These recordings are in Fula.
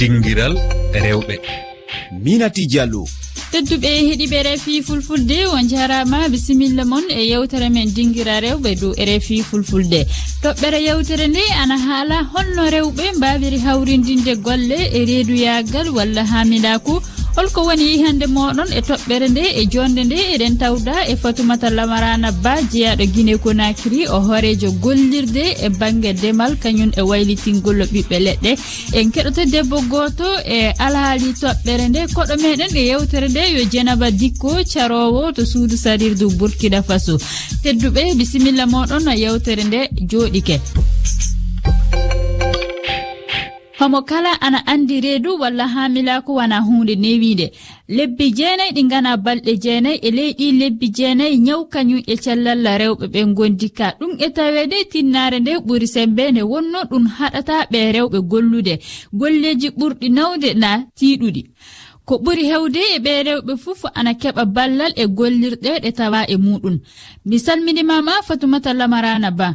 dinguiral rewɓe. Minati diallo tedduɓe heeɗiɓe rfi fulfulde on jarama bisimilla moon e yewtere men dinguira rewɓe dow e rfi fulfulde. Toɓɓere yewtere nde ana haala holno rewɓe mbawiri hawrindinde golle e reeduyagal walla hamilaku holko woni hande moɗon e toɓɓere nde e jonde nde eɗen tawda e fatumata lamarana ba jeyaɗo guine konakiri o hoorejo gollirde e banggue ndemal kañum e waylitingollo ɓiɓɓe leɗɗe. En keɗoto debbo goto e alhaali toɓɓere nde koɗo meɗen e yewtere nde yo jenaba dikko carowo to suudu sarirdu burkina faso. Tedduɓe bisimilla moɗon yewtere nde jooɗike. homo kala ana andi reedu walla hamilako wana hunde newide lebbi jeenayi ɗi gana balɗe jeenayi e ley ɗi lebbi jeenayi nyawu kañum e cellalla rewɓe ɓe gondika ɗum e tawede tinnare nde ɓuri sembe nde wonno ɗum haɗata ɓe rewɓe gollude. Golleji ɓurɗi nawde na tiiɗuɗi. Ko ɓuri hewde e ɓe rewɓe fof ana keɓa ballal e gollirɗe ɗe tawa e muɗum. Mi salminimama fatumata lamarana ba.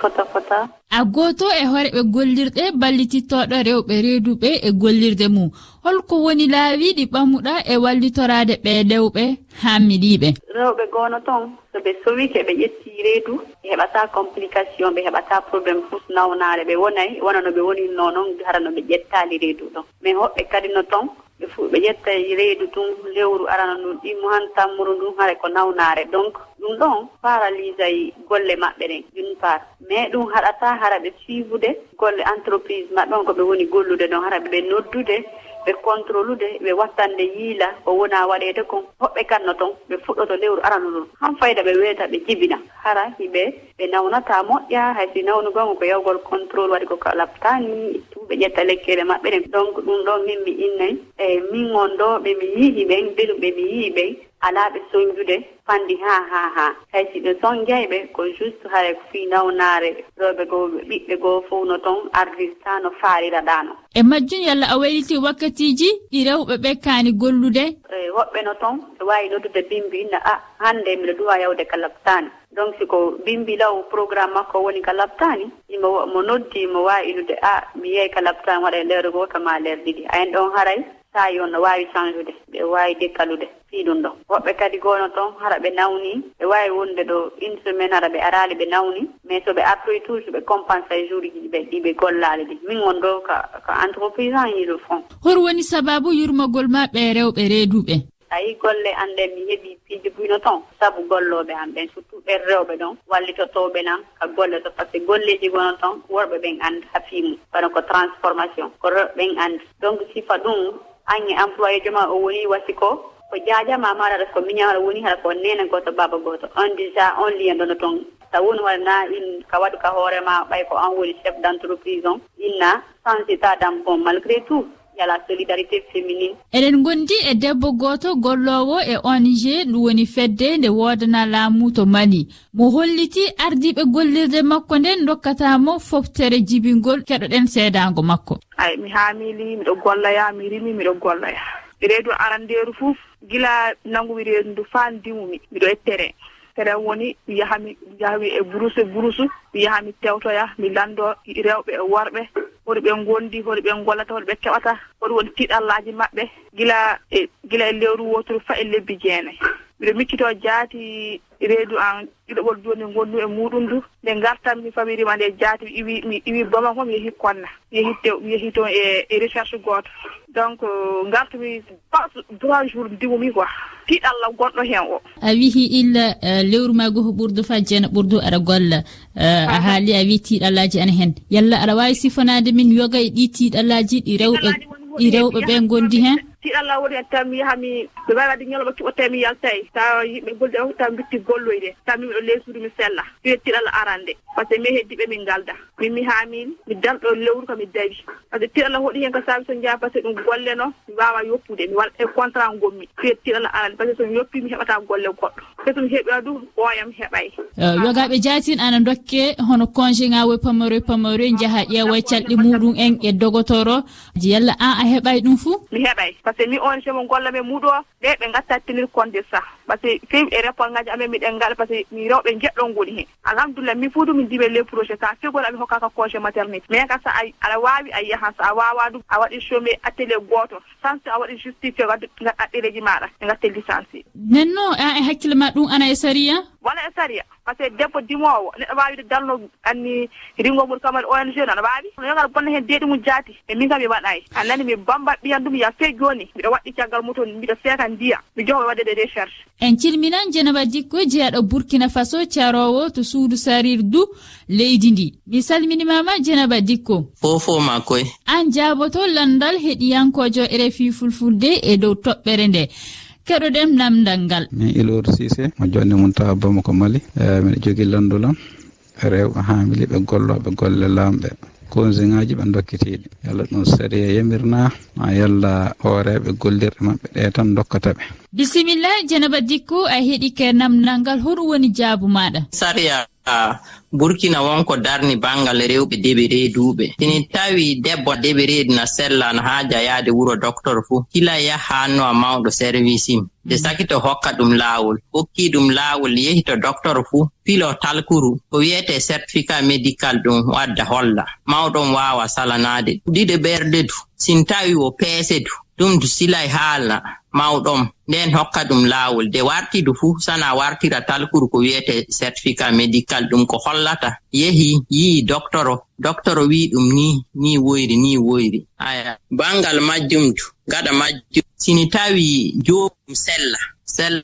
fota fota a gooto e horeɓe gollirɗe ballitittoɗo rewɓe reeduɓe e gollirde mum. Holko woni laawi ɗi ɓamuɗa e wallitoraade ɓeelewɓe haa miɗiiɓe rewɓe goono toon so ɓe sowike ɓe ƴetti reedu ɓe heɓataa complication ɓe heɓataa probléme pusnawnaare ɓe wonay wona no ɓe woninno noon hara no ɓe ƴettaali reedu ɗon mais hoɓɓe kadi no toon ɓe fuu ɓe ƴetta reedu tun lewru arana ndun ɗimmo han tammuru ndun hara ko nawnaare. Donc ɗum ɗon paralysay golle maɓɓe ɗen d'une part. Mais ɗum haɗata hara ɓe suivude golle entreprise maɓɓe on ko ɓe woni gollude ɗon hara ɓe noddude. ɓe contrôlude ɓe wattande yiila o wona waɗede kon hoɓɓe kanno toon ɓe fuɗɗoto lewru arano ɗum han fayda ɓe weeta ɓe jibina. Hara hiɓe ɓe nawnata moƴƴa haysi nawnugongo ko yawgol contrôle waɗi ko kalaptani ɓe ƴetta lekkele maɓɓe. Ɗen donc ɗum ɗon min mi innayi eyi min on ɗo ɓe mi yiihi ɓen belum ɓe mi yihi ɓen. alaaɓe soñjude fanndi haa haa haa. Hay si ɓe soñjayɓe ko juste hare ko fii nawnaare rewɓe goo ɓiɓɓe goo fof no toon ardirta no faariraɗaano e majjum yalla a wayliti wakkatiiji ɗi rewɓe ɓe kaani gollude? E woɓɓe no toon ɓe waawi noddude bimbi inna a hannde miɗo duwa yawde ka labtaani. Donc siko bimbi law programme makko woni ka labtani imo mo noddi mo wawi inude a ah, mi yeey ka labtani waɗa e lewre goto ma leer ɗiɗi. Ayen ɗon haray? sayi on no waawi changeude ɓe waawi dekkalude. Fii ɗum ɗo. Woɓɓe kadi goono toon hara ɓe nawni ɓe waawi wonde ɗo une semaine hara ɓe araali ɓe nawni mais so ɓe artoy toujours ɓe compensa e jour ji ɓe ɗiɓe gollaali ɗi. Min on ɗo ko ko entreprise an yiɗo fond. Hor woni sababu yurmogol ma ɓe rewɓe reeduɓe? Ayi golle an ɗen mi heɓi piiji buyno toon sabu golloɓe an ɓen surtout ɓen rewɓe ɗon wallitotoɓe nan ka golle to par ce que golleji gono toon worɓe ɓen andi ha fiimu bana ko transformation ko rewɓe ɓen andi donc sifa ɗum an e employé joma o woni wasi ko ko jaajama maɗa aɗa ko miñawaɗa woni haɗa ko nene goto baba goto. On déjà on lien ɗono toon sa woni wona in ka waɗu ka hoorema ɓay ko an woni chef d' entreprise on. Inna sansita dam bon malgré tout. à la solidarité féminine. Eɗen gondi e debbo goto gollowo e ong ɗum woni fedde nde wodana laamu to mali mo holliti ardiɓe gollirde makko nden dokkatamo foftere jibingol keɗoɗen seedago makko. Ay mi haamili miɗo golloya mi rimi miɗo golloya reedu arandeeru fof gila nangumi reedu ndu faa ndimumi miɗo e terrain heɗen woni mi yahami mi jahmi e burusu e mi yahami tewtoya mi lanndo rewɓe e worɓe. Hoɗo ɓe gondi hoɗo ɓe gollata hoɗo ɓe keɓata. Hoɗo woni tiɗallaji maɓɓe. Gila e gila e lewru wotoru fa e lebbi jeenayi. Mbiɗo mikkito jaati reedu an ɗiɗoɓol joni gonnu e muɗum du. Nde ngartan mi famiri ma nde jaati mi iwi mi iwi bama ko mi yehi konna. Mi yehi tew mi yehi toon e e recherche gooto donc gartumi pas trois jours ndiwumi quoi. tiiɗallah gonɗo heen o. A wihi illa eh, lewru ma goo ko ɓurdu fa jeena ɓurdu aɗa golla. Eh, a haali a wi tiiɗallaji ana heen yalla aɗa wawi sifanade min yoga e ɗi tiiɗallaji ɗi rewɓe ɗi rewɓe ɓe gondi heen tiiɗo allah woni hen tan mi yahami mi wawi wadde ñalawma keɓotte mi yaltay. E taw yimɓe golli o taw bitti golloyde. Taw mimi ɗo leysude mi sella. Ɗum tiiɗo arande. Par ce que mi heddiɓe min galda min mi haamin mi dalɗo lewru komi dawi. Par ce que tiiɗo hoɗi hen ko sabi so jaa par ce que ɗum golleno mi wawa yoppude. Mi waɗa e contrat gommi. Ɗum tiiɗo arande. Par ce que somi yoppi mi heɓata golle goɗɗo. Te somi heɓira ɗum ɓooyam heɓay. Yogaɓe jatin ana dokke hono congé ga woy pamaro pamaroy jaaha ƴeewa calɗe muɗum en e dogotoro. Yalla an a heɓay ɗum fou mi heɓay. par ce que ni on cemo gollame muɗo ɓe ɓe gatta tenir compte de ça par ce que fewi e réponse ngaji amen miɗen ngaɗa par ce que mi rewɓe jeɗɗon woni hen. Alhamdulillah min fuudu min diwe les projet sa figol aɓe hokkaka congé maternité. Mais ka sa aɗa wawi a yiyahan sa a wawa ɗum a waɗi chômé atelier goto. Sans so a waɗi justifié ɗereji maɗa e gatte licencié nenno a e hakkille ma ɗum ana e saria wala e saria par ce que debbo dimowo neɗɗo wawi dalno anni ringo mum kamal ong no aɗa wawi yo gaɗa bonna hen deeɗi mum jaati e min kam mi waɗayi. Anani mi bamba ɓiyan ɗum ya fe joni mbiɗa waɗɗi caggal muton mbiɗa seeka ndiya mi jogo waɗede recherche en cilminan janaba dikko jeyaɗo burkina faso carowo to suudu sarir du leydi ndi. Mi salminimama janaba dikko. Fofo ma koye an jaboto landal heɗiyankojo rfi fulfulde e dow toɓɓere nde. Keɗoɗen namdal ngal. Min ilor sise mo jonde mum tawa bamo ko mali eh, miɗa jogui landulam rewɓe hamiliɓe golloɓe golle lamɓe consiŋaji ɓe dokkitiɗi yalla ɗum sariya e yamirna ma yalla hooreɓe gollirɗe mabɓe ɗe tan dokkataɓe bisimilla janaba dikku a heɗi namdalngal hoɗum woni jaabu maɗa. Sariya burkina wonko darni bangal rewɓe deɓe reeduɓe. Sini tawi debbo deɓe reedu na sella no haaja yahde wuro docteur fuu kila yahaanno a mawɗo service im. Nde mm. sakito hokka ɗum laawol hokkii ɗum laawol yehi to docteur fuu filo talkuru ko wiyete certificat médical ɗum wadda holla. Mawɗon waawa salanaade. Ɗiɗo ɓerɗe du sin tawi o peese du ɗum du silay haalna mawɗon nden hokka ɗum laawol. De wartidu fuu sana wartira talkuru ko wi'ete certificat médical ɗum ko hollata. Yehi yi'i doctoro doctoro wi ɗum ni ni woyri ni woyri. Aya. Bangal majjum du gaɗa majjum. Sini tawi joomum sella sella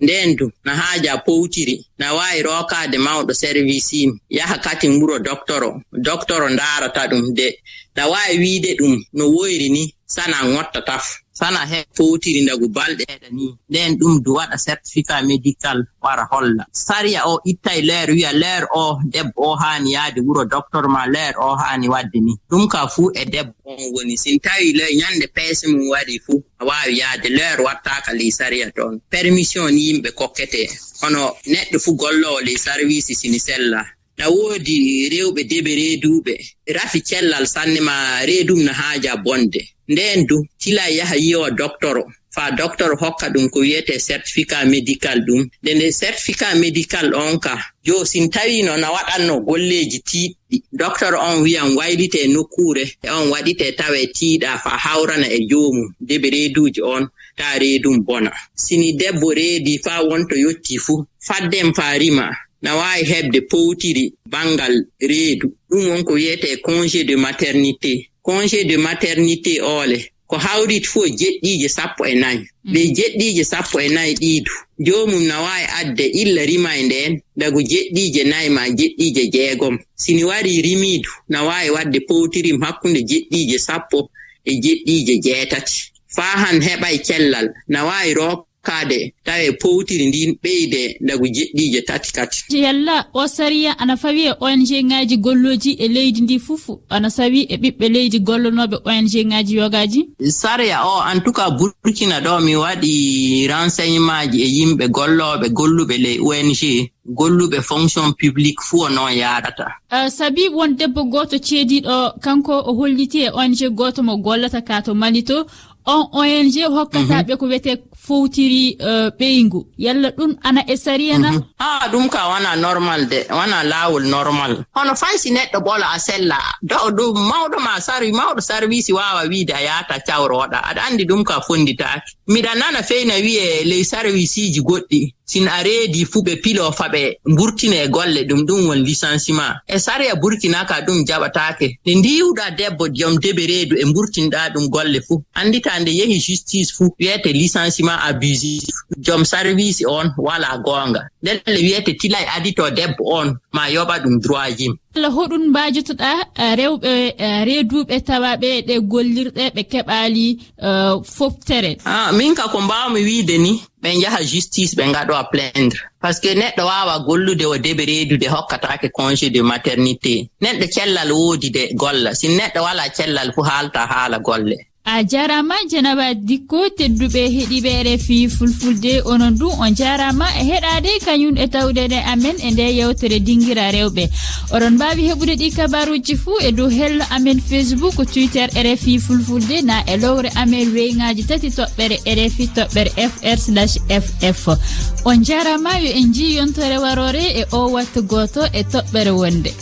nden du na haaja powtiri na waawi rookaade mawɗo service im yaha kati wuro doctoro doctoro ndaarata ɗum de na waawi wiide ɗum no woyri ni sana ŋotta taf. sana he fowtiri ndagu balɗe ɗe ni. Nden ɗum du waɗa certificat médical wara holla. Sariya o itta e leer wiya leer o debbo o haani yahde wuro docteur ma leer o haani wadde ni. Ɗum ka fuu e debbo on woni. Sin tawi le ñannde peese mum waɗi fuu a waawi yahde leer wattaaka ley sariya toon. Permission ni yimɓe kokkete. Hono neɗɗo fuu gollowo ley service sini sella. na woodi rewɓe deɓe reeduɓe. Rafi cellal sanne ma reedum no haaja bonde. Nden du tila yaha yiwa doctoro faa doctor hokka ɗum ko wiyete certificat médical ɗum. Nde nde certificat médical on ka jo sin tawino na waɗanno golleeji tiiɗɗi. Doctor on wiyan waylite e nokkure e on waɗite tawa e tiiɗa faa hawrana e joomum deɓe reeduuji on taa reedum bona. Sini debbo reedi faa wonto yottii fuu fadden faa rima. na waawi heɓde powtiri banngal reedu. Ɗum won ko wiyetee congé de maternité. Congé de maternité oole ko hawrit fof e jeɗɗiije sappo e nayi. Mm. Ɓe jeɗɗiije sappo e nayi ɗiidu. Joomum na waawi adde illa rima e ndeen dago jeɗɗiije nayi ma jeɗɗiije jeegom. Sini warii rimiidu na waawi waɗde powtirim hakkunde jeɗɗiije sappo e jeɗɗiije jeetati. Faa han heɓay cellal na waawi rook hokkaade tawa powtiri ndin ɓeyde ndagu jeɗɗiije tati tati. Yalla o sariya ana fawi e ong ŋaaji golloji e leydi ndi fof ana sawi e ɓiɓɓe leydi gollonoɓe ong ŋaaji yogaji sariya o en tout cas burkina ɗo mi waɗi renseignement ji e yimɓe gollooɓe golluɓe ley ong golluɓe fonction publique fuu o noon yaarata uh, sabi won debbo gooto ceediiɗo kanko o holliti e ong gooto mo gollata kaa to mali to on ong hokkataɓe mm -hmm. ko wiyete fowtiri e, uh, ɓeyngu yalla ɗum ana e sariyana mm ha ɗum ka wana normal de wana laawol normal. Hono faysi neɗɗo ɓola a sella. Do ɗum mawɗo ma sarwi mawɗo sarwisi wawa wiide a yahata cawroɗa. Aɗa anndi ɗum ka fonnditaake miɗa nana feyna wiye ley sarwisiiji goɗɗi. Sin a reedi fuu ɓe pilo fa ɓe ngurtine e golle ɗum ɗum won licenciement. E sariya burkinaka ɗum jaɓataake nde ndiwɗa debbo diyom debe reedu e ngurtinɗa ɗum golle fuu anndita nde yehi justice fuu wiyete licenciement. abusif jom sarvisi on wala goonga ɗelle wiyete tilay adito debbo on ma yoɓa ɗum droit jim allah hoɗum mbajotoɗa rewɓe reeduɓe tawaɓe ɗe gollirɗe ɓe keɓali e, foftere min ka ko mbawmi wiide ni ɓen njaha justice ɓe ngaɗoa plaindre. Par ce que neɗɗo wawa gollude o debe reedude hokkatake congé de maternité. Neɗɗo cellal woodi de golla. Si neɗɗo wala cellal fuu haalta haala golle. a jarama janaba dikko tedduɓe heeɗiɓe rfi fulfulde onon du on jarama e heɗade kañum e tawɗede amen e nde yewtere dinguira rewɓe. Oɗon mbawi heɓude ɗi kabaruji fuu e dow hello amen facebook twitter rfi fulfulde na e lowre amen weygaji tati toɓɓere rfi toɓɓere fr ff on jarama yo en ji yontore warore e o wattu goto e toɓɓere wonde.